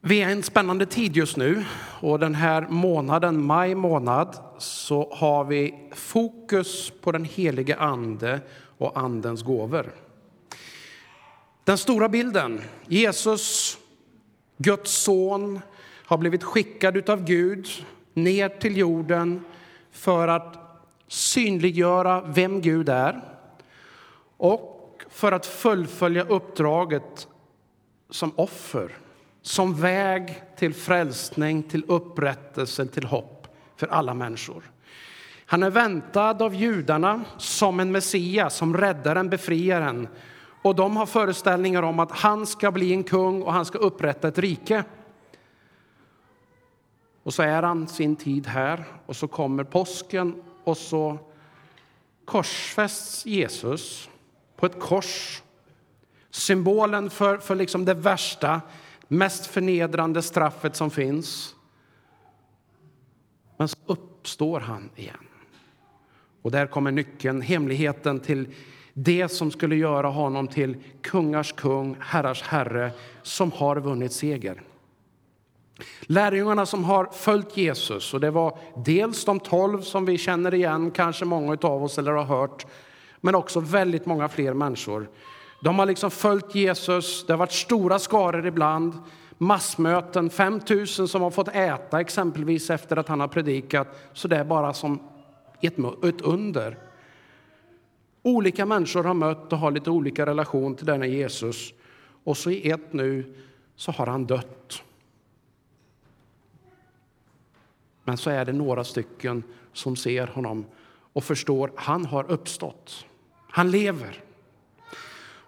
Vi är i en spännande tid just nu och den här månaden, maj månad, så har vi fokus på den helige ande och andens gåvor. Den stora bilden, Jesus, Guds son, har blivit skickad av Gud ner till jorden för att synliggöra vem Gud är och för att fullfölja uppdraget som offer som väg till frälsning, till upprättelse, till hopp för alla människor. Han är väntad av judarna som en Messias, som räddaren, befriaren. Och de har föreställningar om att han ska bli en kung och han ska upprätta ett rike. Och så är han sin tid här och så kommer påsken och så korsfästs Jesus på ett kors. Symbolen för, för liksom det värsta mest förnedrande straffet som finns. Men så uppstår han igen. Och där kommer nyckeln, hemligheten till det som skulle göra honom till kungars kung, herrars herre, som har vunnit seger. Lärjungarna som har följt Jesus, och det var dels de tolv som vi känner igen, kanske många av oss eller har hört, men också väldigt många fler människor de har liksom följt Jesus. Det har varit stora skaror ibland. Massmöten, 5 000 som har fått äta exempelvis efter att han har predikat. Så det är bara som ett, ett under. Olika människor har mött och har lite olika relation till denna Jesus. Och så i ett nu så har han dött. Men så är det några stycken som ser honom och förstår han har uppstått. Han lever.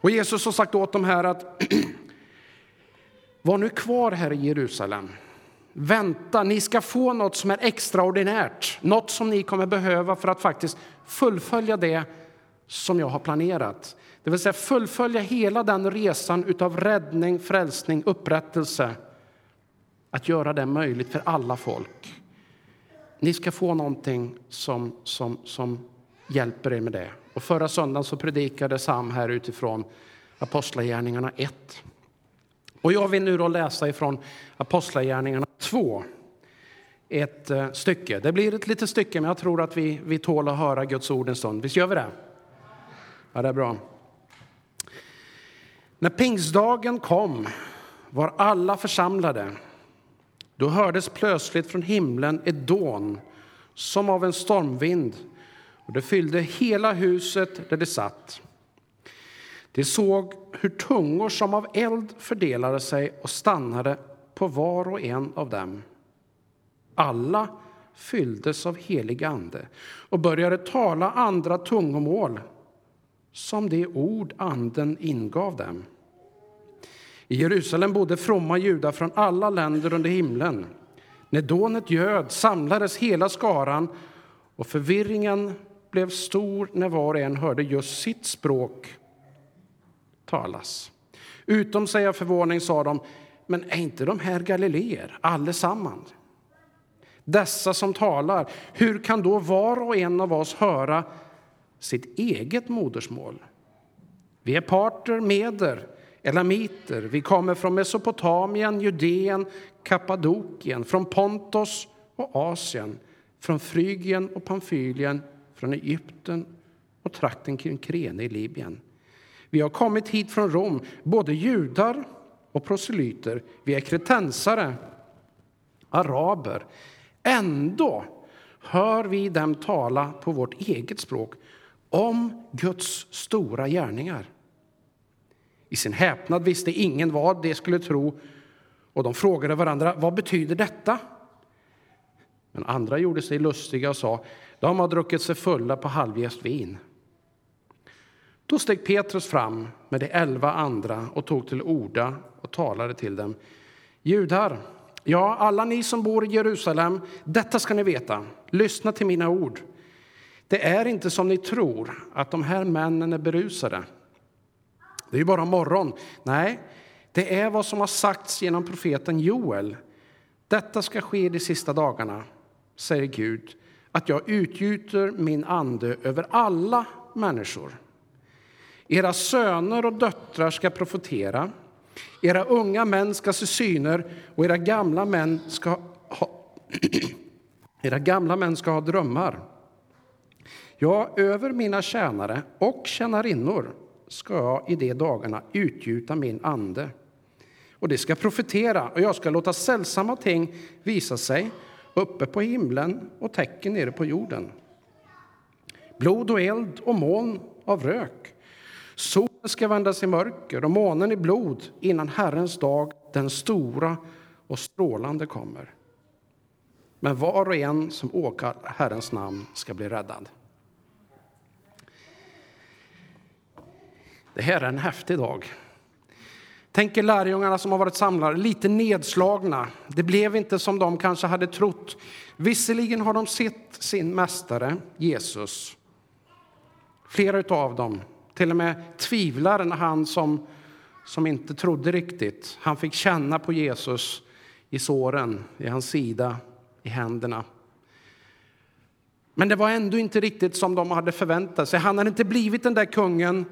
Och Jesus har sagt åt dem här att var nu kvar här i Jerusalem. Vänta, ni ska få något som är extraordinärt, något som ni kommer behöva för att faktiskt fullfölja det som jag har planerat. Det vill säga fullfölja hela den resan av räddning, frälsning, upprättelse. Att göra det möjligt för alla folk. Ni ska få någonting som, som, som hjälper er med det. Och förra söndagen så predikade Sam här utifrån Apostlagärningarna 1. Och jag vill nu då läsa ifrån Apostlagärningarna 2. Ett eh, stycke. Det blir ett litet stycke, men jag tror att vi, vi tål att höra Guds ord en stund. Visst gör vi det? Ja, det är bra. När pingstdagen kom var alla församlade. Då hördes plötsligt från himlen ett dån som av en stormvind och det fyllde hela huset där de satt. De såg hur tungor som av eld fördelade sig och stannade på var och en av dem. Alla fylldes av helig ande och började tala andra tungomål som de ord anden ingav dem. I Jerusalem bodde fromma judar från alla länder under himlen. När dånet göd samlades hela skaran och förvirringen blev stor när var och en hörde just sitt språk talas. Utom sig av förvåning sa de, men är inte de här galileer allesammans? Dessa som talar, hur kan då var och en av oss höra sitt eget modersmål? Vi är parter, meder, elamiter. Vi kommer från Mesopotamien, Judeen, Kappadokien, från Pontos och Asien, från Frygien och Pamfylien, från Egypten och trakten kring Krene i Libyen. Vi har kommit hit från Rom, både judar och proselyter. Vi är kretensare, araber. Ändå hör vi dem tala på vårt eget språk om Guds stora gärningar. I sin häpnad visste ingen vad de skulle tro och de frågade varandra vad betyder detta. Men andra gjorde sig lustiga och sa de har druckit sig fulla på halvjäst vin. Då steg Petrus fram med de elva andra och tog till orda och talade till dem. Judar, ja, alla ni som bor i Jerusalem, detta ska ni veta. Lyssna till mina ord. Det är inte som ni tror, att de här männen är berusade. Det är ju bara morgon. Nej, det är vad som har sagts genom profeten Joel. Detta ska ske de sista dagarna, säger Gud att jag utgjuter min ande över alla människor. Era söner och döttrar ska profetera, Era unga män ska se syner och era gamla män ska ha, era gamla män ska ha drömmar. Ja, över mina tjänare och tjänarinnor ska jag i de dagarna utgjuta min ande. Och det ska profetera, och jag ska låta sällsamma ting visa sig uppe på himlen och tecken nere på jorden. Blod och eld och moln av rök. Solen ska vändas i mörker och månen i blod innan Herrens dag, den stora och strålande, kommer. Men var och en som åkar Herrens namn ska bli räddad. Det här är en häftig dag. Tänk er lärjungarna som har varit samlade, lite nedslagna. Det blev inte som de kanske hade trott. Visserligen har de sett sin mästare Jesus. Flera av dem till och med tvivlar när han som, som inte trodde riktigt. Han fick känna på Jesus i såren, i hans sida, i händerna. Men det var ändå inte riktigt som de hade förväntat sig. Han hade inte blivit den där kungen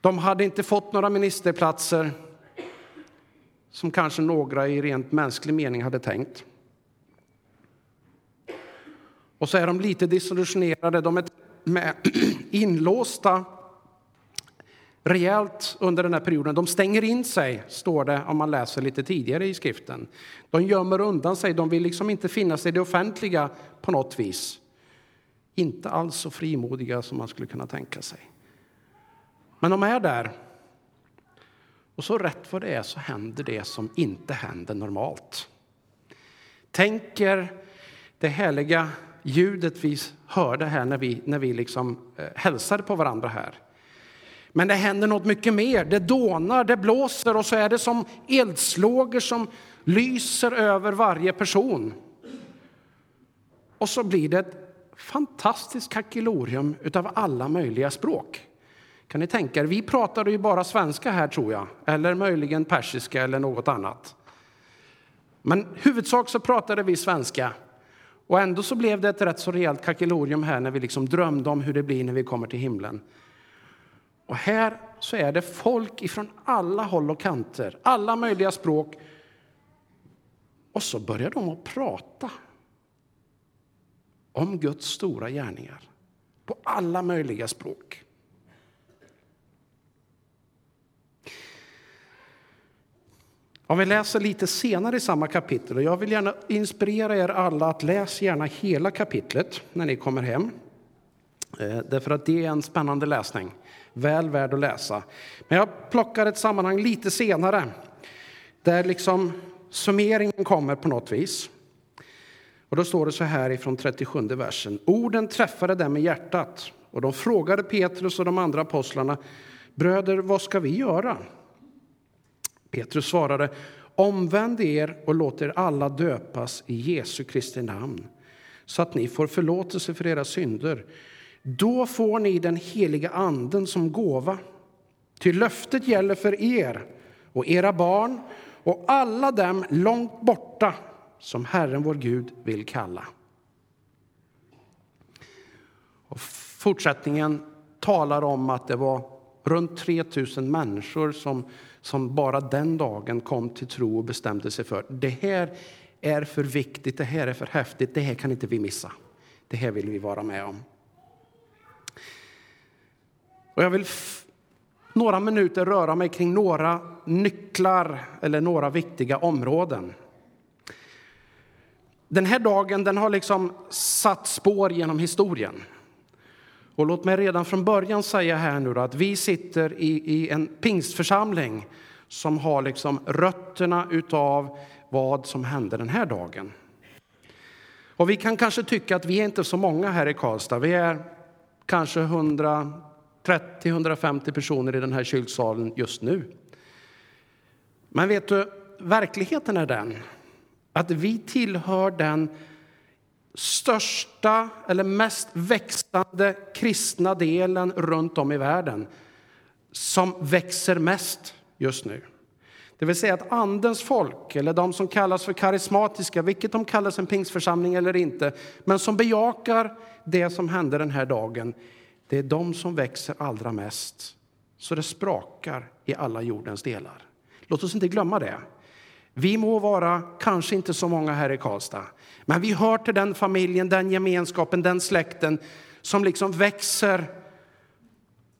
de hade inte fått några ministerplatser som kanske några i rent mänsklig mening hade tänkt. Och så är de lite disillusionerade. De är med inlåsta rejält under den här perioden. De stänger in sig, står det om man läser lite tidigare i skriften. De gömmer undan sig, de vill liksom inte finnas i det offentliga på något vis. Inte alls så frimodiga som man skulle kunna tänka sig. Men de är där. Och så rätt vad det är så händer det som inte händer normalt. Tänker det härliga ljudet vi hörde här när vi, när vi liksom eh, hälsade på varandra här. Men det händer något mycket mer. Det dånar, det blåser och så är det som eldslågor som lyser över varje person. Och så blir det ett fantastiskt kakelorium av alla möjliga språk. Kan ni tänka er, vi pratade ju bara svenska här tror jag, eller möjligen persiska eller något annat. Men huvudsak så pratade vi svenska. Och ändå så blev det ett rätt så rejält kakelorium här när vi liksom drömde om hur det blir när vi kommer till himlen. Och här så är det folk ifrån alla håll och kanter, alla möjliga språk. Och så börjar de att prata om Guds stora gärningar på alla möjliga språk. Om vi läser lite senare i samma kapitel, och jag vill gärna inspirera er alla att läsa gärna hela kapitlet när ni kommer hem. Eh, därför att det är en spännande läsning, väl värd att läsa. Men jag plockar ett sammanhang lite senare, där liksom summeringen kommer på något vis. Och då står det så här ifrån 37 versen. Orden träffade dem i hjärtat och de frågade Petrus och de andra apostlarna, bröder, vad ska vi göra? Petrus svarade, omvänd er och låt er alla döpas i Jesu Kristi namn så att ni får förlåtelse för era synder. Då får ni den heliga anden som gåva. Till löftet gäller för er och era barn och alla dem långt borta som Herren vår Gud vill kalla. Och fortsättningen talar om att det var runt 3 000 människor som som bara den dagen kom till tro och bestämde sig för det här är för viktigt, det här är för häftigt, det här kan inte vi missa. Det här vill vi vara med om. Och jag vill några minuter röra mig kring några nycklar eller några viktiga områden. Den här dagen den har liksom satt spår genom historien. Och låt mig redan från början säga här nu att vi sitter i, i en pingstförsamling som har liksom rötterna utav vad som hände den här dagen. Och vi kan kanske tycka att vi är inte så många här i Karlstad. Vi är kanske 130-150 personer i den här kyrksalen just nu. Men vet du, verkligheten är den att vi tillhör den största eller mest växande kristna delen runt om i världen som växer mest just nu. Det vill säga att Andens folk, eller de som kallas för karismatiska, vilket de kallas en pingsförsamling eller inte, men som bejakar det som hände den här dagen, det är de som växer allra mest. Så det sprakar i alla jordens delar. Låt oss inte glömma det. Vi må vara kanske inte så många här i Karlstad, men vi hör till den familjen, den gemenskapen, den släkten som liksom växer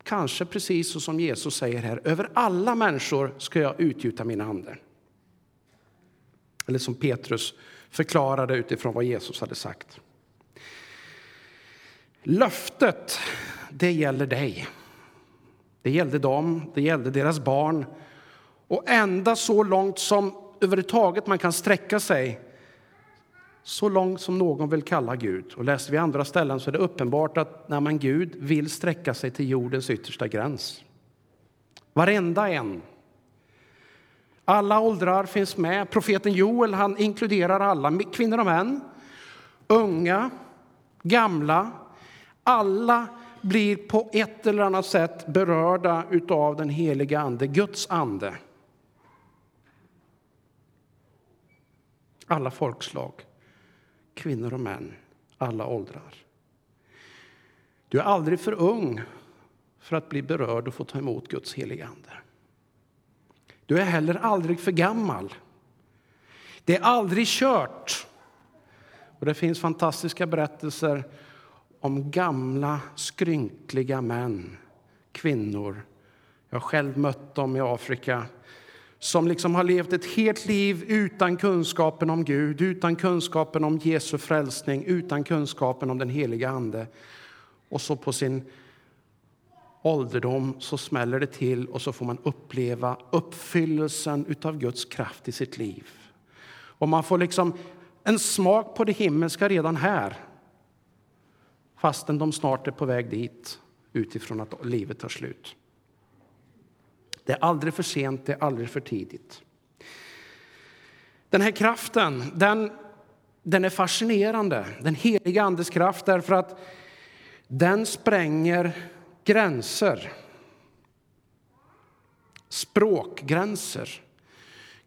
Kanske precis så som Jesus säger här, över alla människor ska jag utgjuta min ande. Eller som Petrus förklarade utifrån vad Jesus hade sagt. Löftet, det gäller dig. Det gällde dem, det gällde deras barn. Och ända så långt som överhuvudtaget man kan sträcka sig så långt som någon vill kalla Gud. Och läser vi andra ställen så är det uppenbart att när man Gud vill sträcka sig till jordens yttersta gräns. Varenda en. Alla åldrar finns med. Profeten Joel han inkluderar alla, kvinnor och män, unga, gamla. Alla blir på ett eller annat sätt berörda av den heliga Ande, Guds ande. Alla folkslag kvinnor och män, alla åldrar. Du är aldrig för ung för att bli berörd och få ta emot Guds heliga Ande. Du är heller aldrig för gammal. Det är aldrig kört. Och det finns fantastiska berättelser om gamla, skrynkliga män, kvinnor. Jag har själv mött dem i Afrika som liksom har levt ett helt liv utan kunskapen om Gud, utan kunskapen om Jesu frälsning, utan kunskapen om den heliga Ande. Och så på sin ålderdom så smäller det till och så får man uppleva uppfyllelsen av Guds kraft i sitt liv. Och man får liksom en smak på det himmelska redan här fastän de snart är på väg dit utifrån att livet tar slut. Det är aldrig för sent, det är aldrig för tidigt. Den här kraften, den, den är fascinerande, den heliga Andes kraft, därför att den spränger gränser. Språkgränser,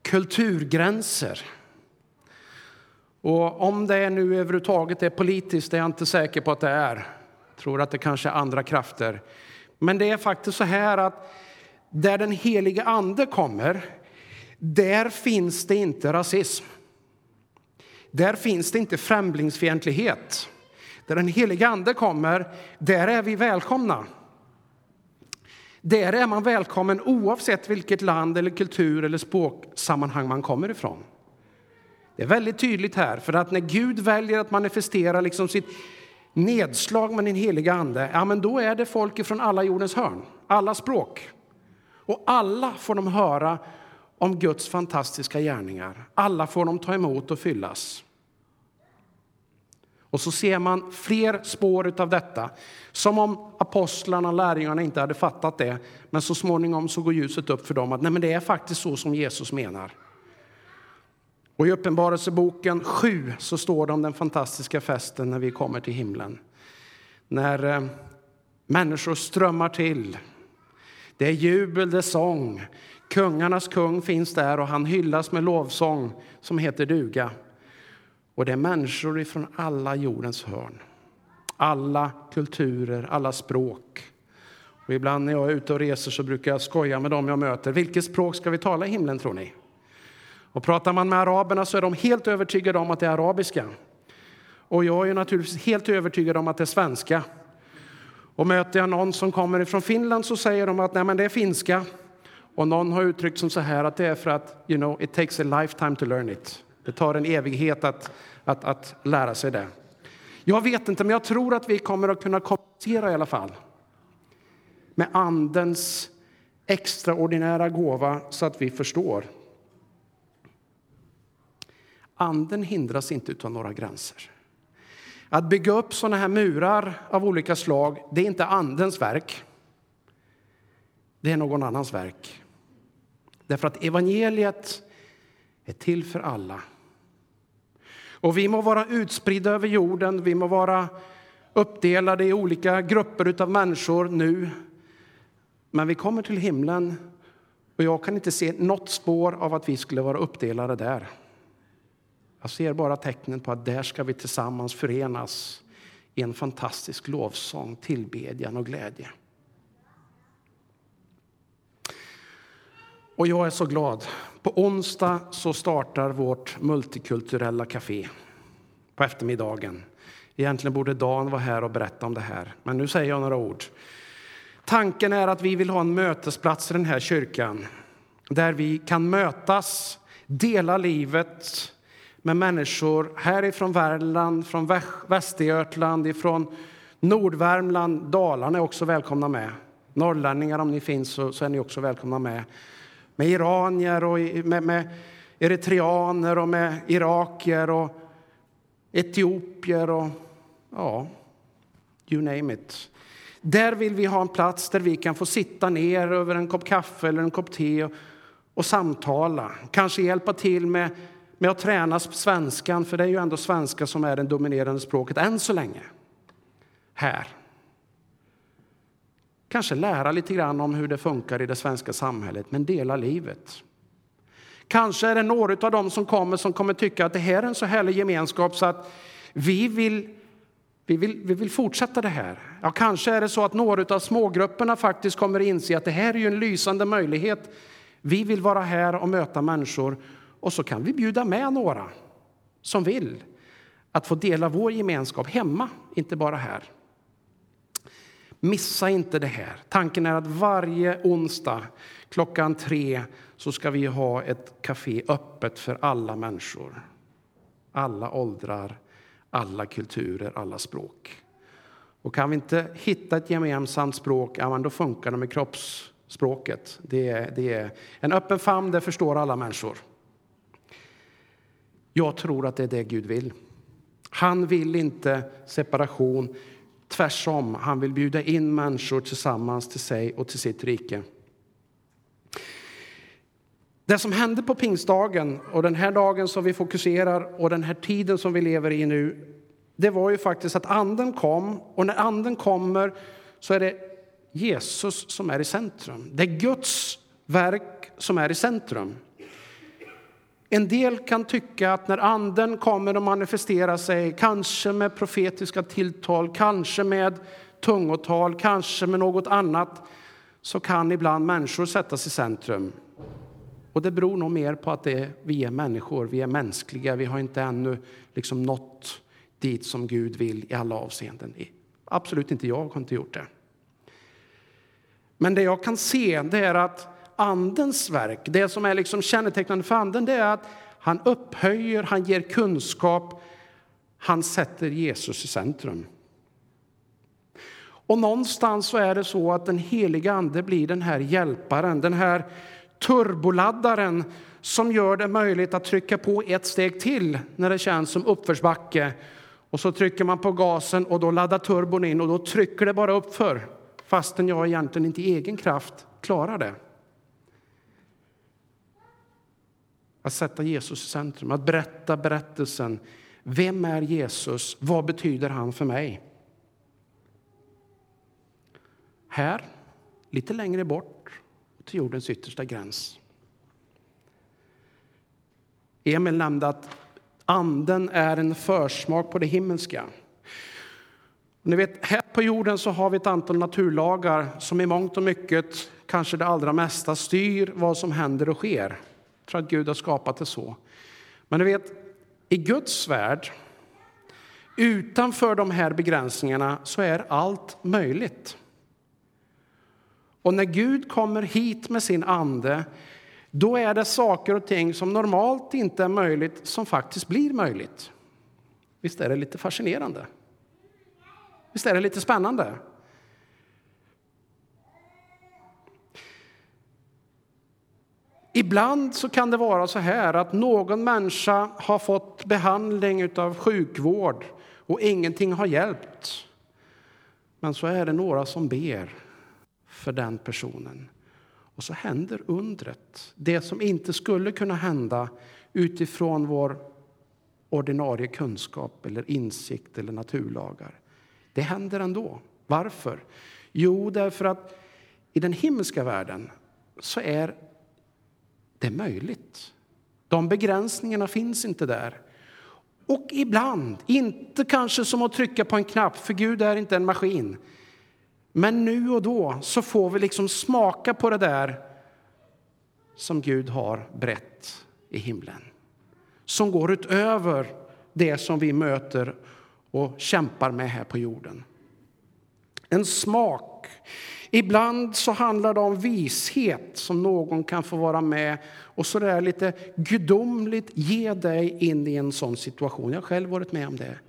kulturgränser. Och om det nu överhuvudtaget är politiskt är jag inte säker på att det är. Jag tror att det kanske är andra krafter. Men det är faktiskt så här att där den helige Ande kommer, där finns det inte rasism. Där finns det inte främlingsfientlighet. Där den helige Ande kommer, där är vi välkomna. Där är man välkommen oavsett vilket land, eller kultur eller språksammanhang man kommer ifrån. Det är väldigt tydligt här, för att när Gud väljer att manifestera liksom sitt nedslag med den heliga Ande, ja, men då är det folk från alla jordens hörn, alla språk. Och alla får de höra om Guds fantastiska gärningar. Alla får de ta emot och fyllas. Och så ser man fler spår av detta, som om apostlarna och lärjungarna inte hade fattat det. Men så småningom så går ljuset upp för dem att nej, men det är faktiskt så som Jesus menar. Och I Uppenbarelseboken 7 så står det om den fantastiska festen när vi kommer till himlen. När eh, människor strömmar till det är jubel, det är sång. Kungarnas kung finns där och han hyllas med lovsång som heter duga. Och det är människor från alla jordens hörn. Alla kulturer, alla språk. Och ibland när jag är ute och reser så brukar jag skoja med dem jag möter. Vilket språk ska vi tala i himlen tror ni? Och pratar man med araberna så är de helt övertygade om att det är arabiska. Och jag är naturligtvis helt övertygad om att det är svenska. Och möter jag någon som kommer från Finland så säger de att Nej, men det är finska. Och någon har uttryckt som så här att det är för att you know, it takes a lifetime to learn it. Det tar en evighet att, att, att lära sig det. Jag vet inte, men jag tror att vi kommer att kunna kommunicera i alla fall med Andens extraordinära gåva så att vi förstår. Anden hindras inte av några gränser. Att bygga upp såna här murar av olika slag, det är inte Andens verk. Det är någon annans verk. Därför att evangeliet är till för alla. Och vi må vara utspridda över jorden, vi må vara uppdelade i olika grupper av människor nu. Men vi kommer till himlen och jag kan inte se något spår av att vi skulle vara uppdelade där. Jag ser bara tecknen på att där ska vi tillsammans förenas i en fantastisk lovsång, tillbedjan och glädje. Och jag är så glad. På onsdag så startar vårt multikulturella café på eftermiddagen. Egentligen borde Dan vara här och berätta om det här, men nu säger jag några ord. Tanken är att vi vill ha en mötesplats i den här kyrkan där vi kan mötas, dela livet med människor härifrån Värmland, från Västergötland, ifrån Nordvärmland, Dalarna är också välkomna med. Norrlänningar om ni finns så, så är ni också välkomna med. Med iranier och med, med eritreaner och med irakier och etiopier och ja, you name it. Där vill vi ha en plats där vi kan få sitta ner över en kopp kaffe eller en kopp te och, och samtala. Kanske hjälpa till med, med att träna svenskan, för det är ju ändå svenska som är det dominerande språket än så länge. Här. Kanske lära lite grann om hur det funkar i det svenska samhället, men dela livet. Kanske är det några av dem som kommer som kommer tycka att det här är en så härlig gemenskap så att vi vill, vi vill, vi vill fortsätta det här. Ja, kanske är det så att några av smågrupperna faktiskt kommer inse att det här är ju en lysande möjlighet. Vi vill vara här och möta människor och så kan vi bjuda med några som vill att få dela vår gemenskap hemma, inte bara här. Missa inte det här. Tanken är att varje onsdag klockan tre så ska vi ha ett café öppet för alla människor. Alla åldrar, alla kulturer, alla språk. Och kan vi inte hitta ett gemensamt språk, ja, då funkar det med kroppsspråket. Det är, det är en öppen famn, det förstår alla människor. Jag tror att det är det Gud vill. Han vill inte separation, Tvärsom, han vill bjuda in människor tillsammans till sig och till sitt rike. Det som hände på pingstdagen och den här dagen som vi fokuserar och den här tiden som vi lever i nu, det var ju faktiskt att anden kom och när anden kommer så är det Jesus som är i centrum. Det är Guds verk som är i centrum. En del kan tycka att när anden kommer och manifesterar sig, kanske med profetiska tilltal, kanske med tungotal, kanske med något annat, så kan ibland människor sättas i centrum. Och det beror nog mer på att det, vi är människor, vi är mänskliga, vi har inte ännu liksom nått dit som Gud vill i alla avseenden. Absolut inte jag har inte gjort det. Men det jag kan se det är att Andens verk, det som är liksom kännetecknande för Anden, det är att han upphöjer, han ger kunskap, han sätter Jesus i centrum. Och någonstans så är det så att den heliga Ande blir den här hjälparen, den här turboladdaren som gör det möjligt att trycka på ett steg till när det känns som uppförsbacke. Och så trycker man på gasen och då laddar turbon in och då trycker det bara uppför fastän jag egentligen inte i egen kraft klarar det. Att sätta Jesus i centrum, att berätta berättelsen. Vem är Jesus? Vad betyder han för mig? Här, lite längre bort, till jordens yttersta gräns. Emil nämnde att anden är en försmak på det himmelska. Ni vet, här på jorden så har vi ett antal naturlagar som i mångt och mycket, kanske det allra mesta, styr vad som händer och sker för att Gud har skapat det så. Men du vet, i Guds värld, utanför de här begränsningarna, så är allt möjligt. Och när Gud kommer hit med sin ande, då är det saker och ting som normalt inte är möjligt som faktiskt blir möjligt. Visst är det lite fascinerande? Visst är det lite spännande? Ibland så kan det vara så här att någon människa har fått behandling av sjukvård och ingenting har hjälpt. Men så är det några som ber för den personen. Och så händer undret. Det som inte skulle kunna hända utifrån vår ordinarie kunskap eller insikt eller naturlagar. Det händer ändå. Varför? Jo, därför att i den himmelska världen så är det är möjligt. De begränsningarna finns inte där. Och ibland, inte kanske som att trycka på en knapp, för Gud är inte en maskin. Men nu och då så får vi liksom smaka på det där som Gud har brett i himlen. Som går utöver det som vi möter och kämpar med här på jorden. En smak. Ibland så handlar det om vishet som någon kan få vara med och så där lite gudomligt ge dig in i en sån situation. Jag har själv varit med om det.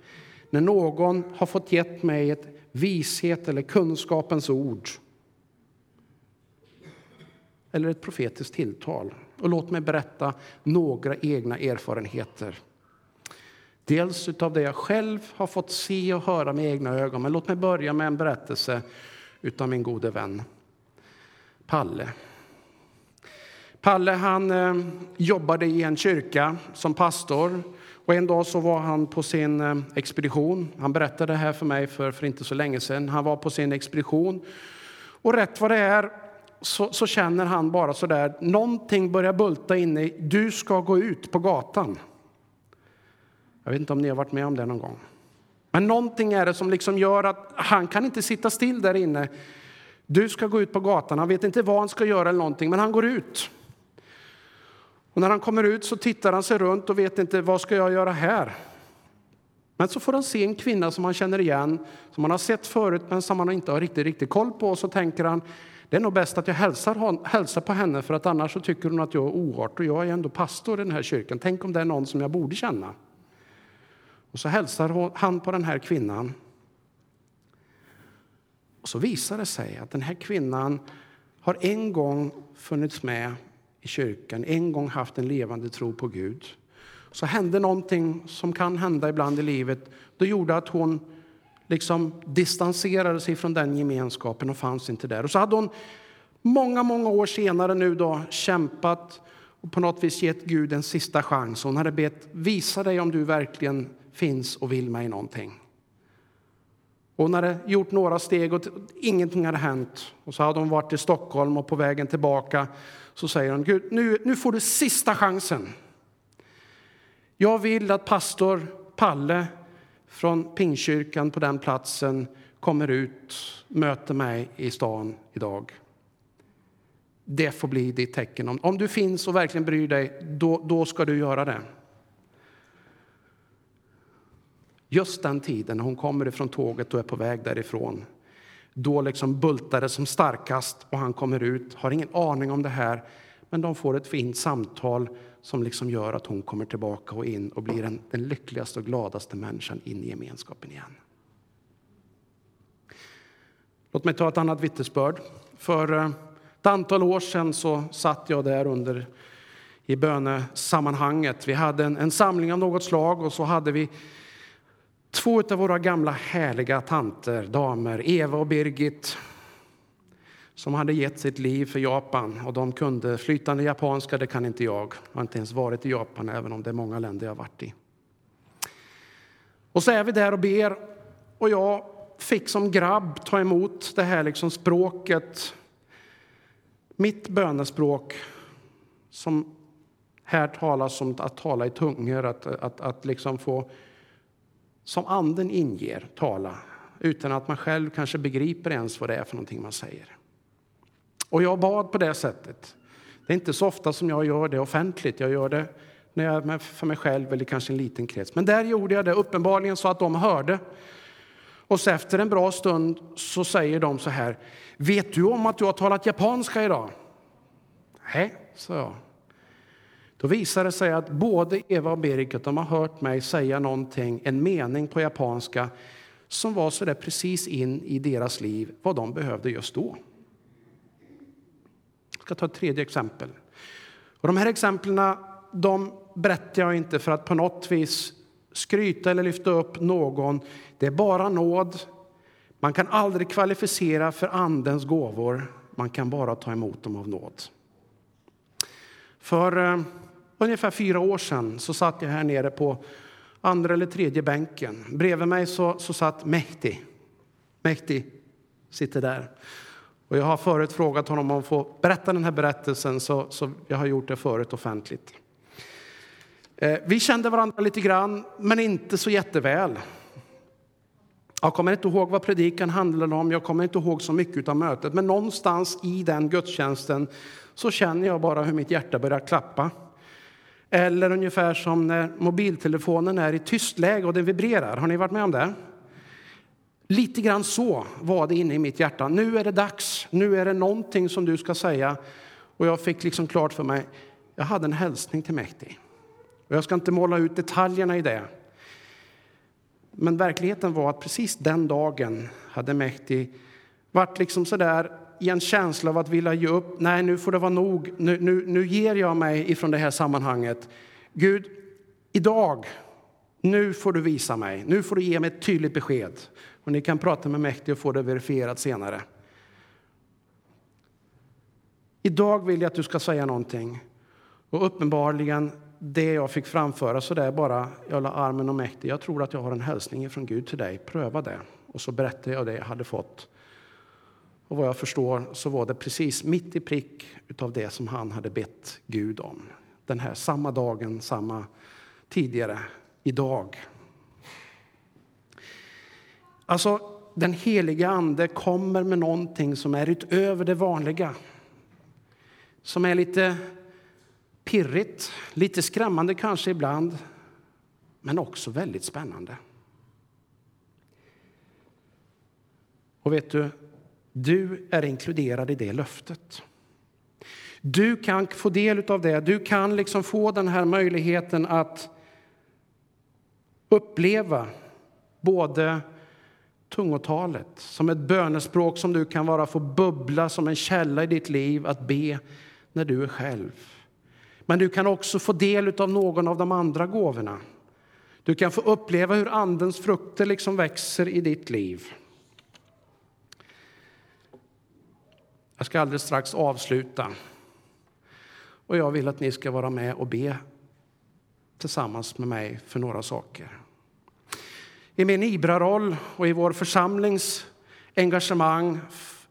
När någon har fått gett mig ett vishet eller kunskapens ord eller ett profetiskt tilltal. Och låt mig berätta några egna erfarenheter. Dels av det jag själv har fått se och höra med egna ögon. Men låt mig börja med en berättelse av min gode vän Palle. Palle han eh, jobbade i en kyrka som pastor. Och en dag så var han på sin eh, expedition. Han berättade det här för mig för, för inte så länge sedan. Han var på sin expedition. Och rätt vad det är så, så känner han bara så där, någonting börjar bulta inne i, du ska gå ut på gatan. Jag vet inte om ni har varit med om det någon gång. Men någonting är det som liksom gör att han kan inte sitta still där inne. Du ska gå ut på gatan. Han vet inte vad han ska göra eller någonting, men han går ut. Och när han kommer ut så tittar han sig runt och vet inte vad ska jag göra här. Men så får han se en kvinna som han känner igen, som han har sett förut men som han inte har riktigt, riktigt koll på. Och så tänker han, det är nog bäst att jag hälsar, hälsar på henne för att annars så tycker hon att jag är oart och jag är ändå pastor i den här kyrkan. Tänk om det är någon som jag borde känna. Och så hälsar han på den här kvinnan. Och så visar det sig att den här kvinnan har en gång funnits med i kyrkan, en gång haft en levande tro på Gud. Så hände någonting som kan hända ibland i livet. Det gjorde att hon liksom distanserade sig från den gemenskapen och fanns inte där. Och så hade hon många, många år senare nu då kämpat och på något vis gett Gud en sista chans. Hon hade bett, visa dig om du verkligen finns och vill mig någonting. Hon hade gjort några steg och ingenting hade hänt. Och så hade hon varit i Stockholm och på vägen tillbaka så säger hon, Gud, nu, nu får du sista chansen. Jag vill att pastor Palle från Pingkyrkan på den platsen kommer ut, möter mig i stan idag. Det får bli ditt tecken. Om, om du finns och verkligen bryr dig, då, då ska du göra det. Just den tiden när hon kommer ifrån tåget och är på väg därifrån, då liksom bultar det som starkast och han kommer ut, har ingen aning om det här, men de får ett fint samtal som liksom gör att hon kommer tillbaka och in och blir den, den lyckligaste och gladaste människan in i gemenskapen igen. Låt mig ta ett annat vittnesbörd. För eh, ett antal år sedan så satt jag där under i bönesammanhanget. Vi hade en, en samling av något slag och så hade vi två av våra gamla härliga tanter, damer, Eva och Birgit som hade gett sitt liv för Japan. Och De kunde flytande japanska, det kan inte jag. Jag har inte ens varit i Japan, även om det är många länder jag har varit i. Och så är vi där och ber. Och jag fick som grabb ta emot det här liksom språket. Mitt bönespråk, som här talas om att tala i tungor, att, att, att liksom få, som anden inger, tala utan att man själv kanske begriper ens vad det är för någonting man säger. Och jag bad på det sättet. Det är inte så ofta som jag gör det offentligt. Jag gör det när jag är för mig själv eller kanske en liten krets. Men där gjorde jag det uppenbarligen så att de hörde. Och så efter en bra stund så säger de så här. Vet du om att du har talat japanska idag? Nej, sa jag. Då visar det sig att både Eva och Birgit de har hört mig säga någonting, en mening på japanska som var så där precis in i deras liv, vad de behövde just då Jag ska ta ett tredje exempel. Och de här exemplen de berättar jag inte för att på något vis skryta eller lyfta upp någon. Det är bara nåd. Man kan aldrig kvalificera för Andens gåvor. Man kan bara ta emot dem av nåd. För eh, ungefär fyra år sedan så satt jag här nere på andra eller tredje bänken. Bredvid mig så, så satt Mehdi. Mehdi sitter där. Och jag har förut frågat honom om att få berätta den här berättelsen, så, så jag har gjort det förut offentligt. Eh, vi kände varandra lite grann, men inte så jätteväl. Jag kommer inte ihåg vad predikan handlade om, jag kommer inte ihåg så mycket av mötet, men någonstans i den gudstjänsten så känner jag bara hur mitt hjärta börjar klappa. Eller ungefär som när mobiltelefonen är i tystläge och den vibrerar. Har ni varit med om det? Lite grann så var det inne i mitt hjärta. Nu är det dags. Nu är det någonting som du ska säga. Och jag fick liksom klart för mig, jag hade en hälsning till Mehdi. Och jag ska inte måla ut detaljerna i det. Men verkligheten var att precis den dagen hade Mäktig varit liksom sådär i en känsla av att vilja ge upp. Nej, nu får det vara nog. Nu, nu, nu ger jag mig ifrån det här sammanhanget. Gud, idag, nu får du visa mig. Nu får du ge mig ett tydligt besked. Och ni kan prata med mäktig och få det verifierat senare. Idag vill jag att du ska säga någonting. Och uppenbarligen det jag fick framföra så där bara, jag la armen om mäktig. Jag tror att jag har en hälsning från Gud till dig. Pröva det. Och så berättade jag det jag hade fått. Och vad jag förstår så var det precis mitt i prick utav det som han hade bett Gud om. Den här samma dagen, samma tidigare, idag. Alltså, den heliga Ande kommer med någonting som är utöver det vanliga. Som är lite pirrigt, lite skrämmande kanske ibland, men också väldigt spännande. Och vet du, du är inkluderad i det löftet. Du kan få del av det. Du kan liksom få den här möjligheten att uppleva både tungotalet som ett bönespråk som du kan vara få bubbla som en källa i ditt liv att be när du är själv. Men du kan också få del av någon av de andra gåvorna. Du kan få uppleva hur Andens frukter liksom växer i ditt liv. Jag ska alldeles strax avsluta. Och jag vill att ni ska vara med och be tillsammans med mig för några saker. I min IBRA-roll och i vår församlings engagemang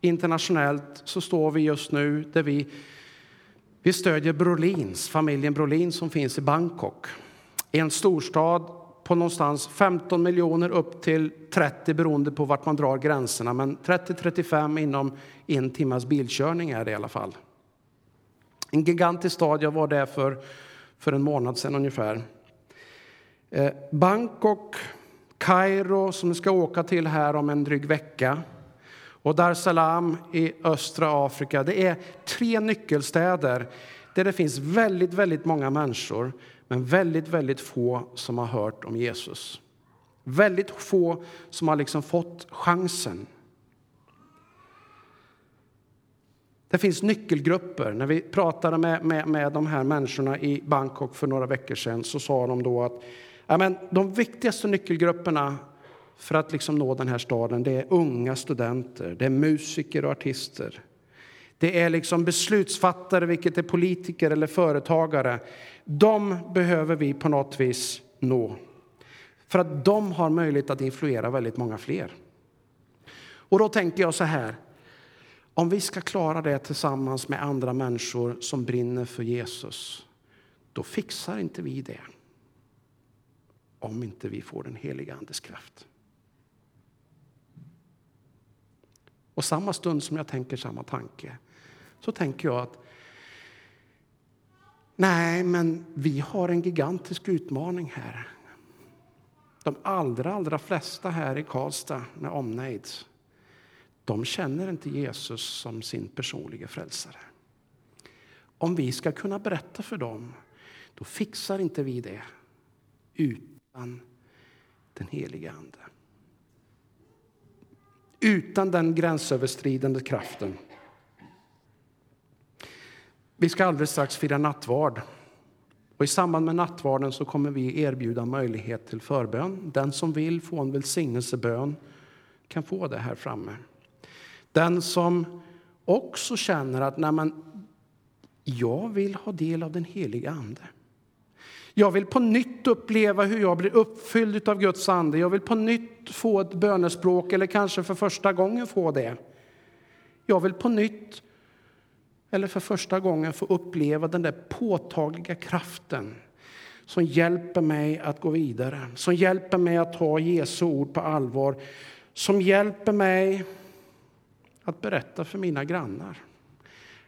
internationellt så står vi just nu där vi, vi stödjer Brolins, familjen Brolin som finns i Bangkok. En storstad på någonstans 15 miljoner upp till 30 beroende på vart man drar gränserna. Men 30-35 inom en timmas bilkörning är det i alla fall. En gigantisk stad. Jag var där för, för en månad sedan ungefär. Eh, Bangkok, Kairo som vi ska åka till här om en dryg vecka och Dar Salaam i östra Afrika. Det är tre nyckelstäder där det finns väldigt, väldigt många människor men väldigt, väldigt få som har hört om Jesus. Väldigt få som har liksom fått chansen. Det finns nyckelgrupper. När vi pratade med, med, med de här människorna i Bangkok för några veckor sedan så sa de då att ja, men de viktigaste nyckelgrupperna för att liksom nå den här staden det är unga studenter, det är musiker och artister. Det är liksom beslutsfattare, vilket är politiker eller företagare. De behöver vi på något vis nå. För att de har möjlighet att influera väldigt många fler. Och då tänker jag så här. Om vi ska klara det tillsammans med andra människor som brinner för Jesus, då fixar inte vi det. Om inte vi får den heliga Andes kraft. Och samma stund som jag tänker samma tanke så tänker jag att nej, men vi har en gigantisk utmaning här. De allra, allra flesta här i Karlstad med omnejd, de känner inte Jesus som sin personliga frälsare. Om vi ska kunna berätta för dem, då fixar inte vi det utan den heliga Ande. Utan den gränsöverskridande kraften. Vi ska alldeles strax fira nattvard. Och I samband med nattvarden så kommer vi erbjuda möjlighet till förbön. Den som vill få en välsignelsebön kan få det här framme. Den som också känner att Nej, men, jag vill ha del av den heliga Ande. Jag vill på nytt uppleva hur jag blir uppfylld av Guds ande. Jag vill på nytt få ett bönespråk, eller kanske för första gången få det. Jag vill på nytt eller för första gången få uppleva den där påtagliga kraften som hjälper mig att gå vidare, som hjälper mig att ta Jesu ord på allvar, som hjälper mig att berätta för mina grannar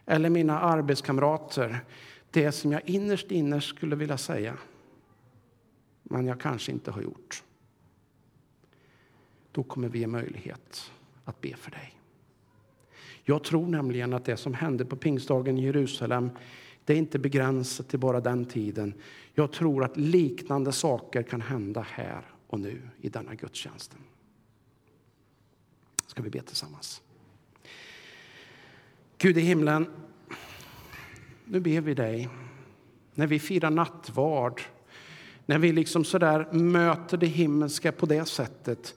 eller mina arbetskamrater det som jag innerst inne skulle vilja säga, men jag kanske inte har gjort. Då kommer vi ge möjlighet att be för dig. Jag tror nämligen att det som hände på pingstdagen i Jerusalem det är inte begränsat till bara den tiden. Jag tror att liknande saker kan hända här och nu i denna gudstjänsten. Ska vi be tillsammans? Gud i himlen, nu ber vi dig när vi firar nattvard, när vi liksom sådär möter det himmelska på det sättet.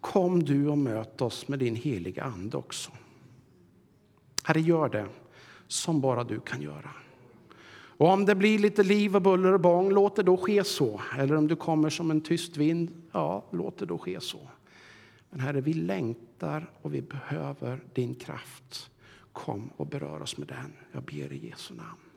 Kom du och möt oss med din heliga Ande också. Herre, gör det som bara du kan göra. Och om det blir lite liv och buller och bång, låt det då ske så. Eller om du kommer som en tyst vind, ja, låt det då ske så. Men Herre, vi längtar och vi behöver din kraft. Kom och berör oss med den. Jag ber i Jesu namn.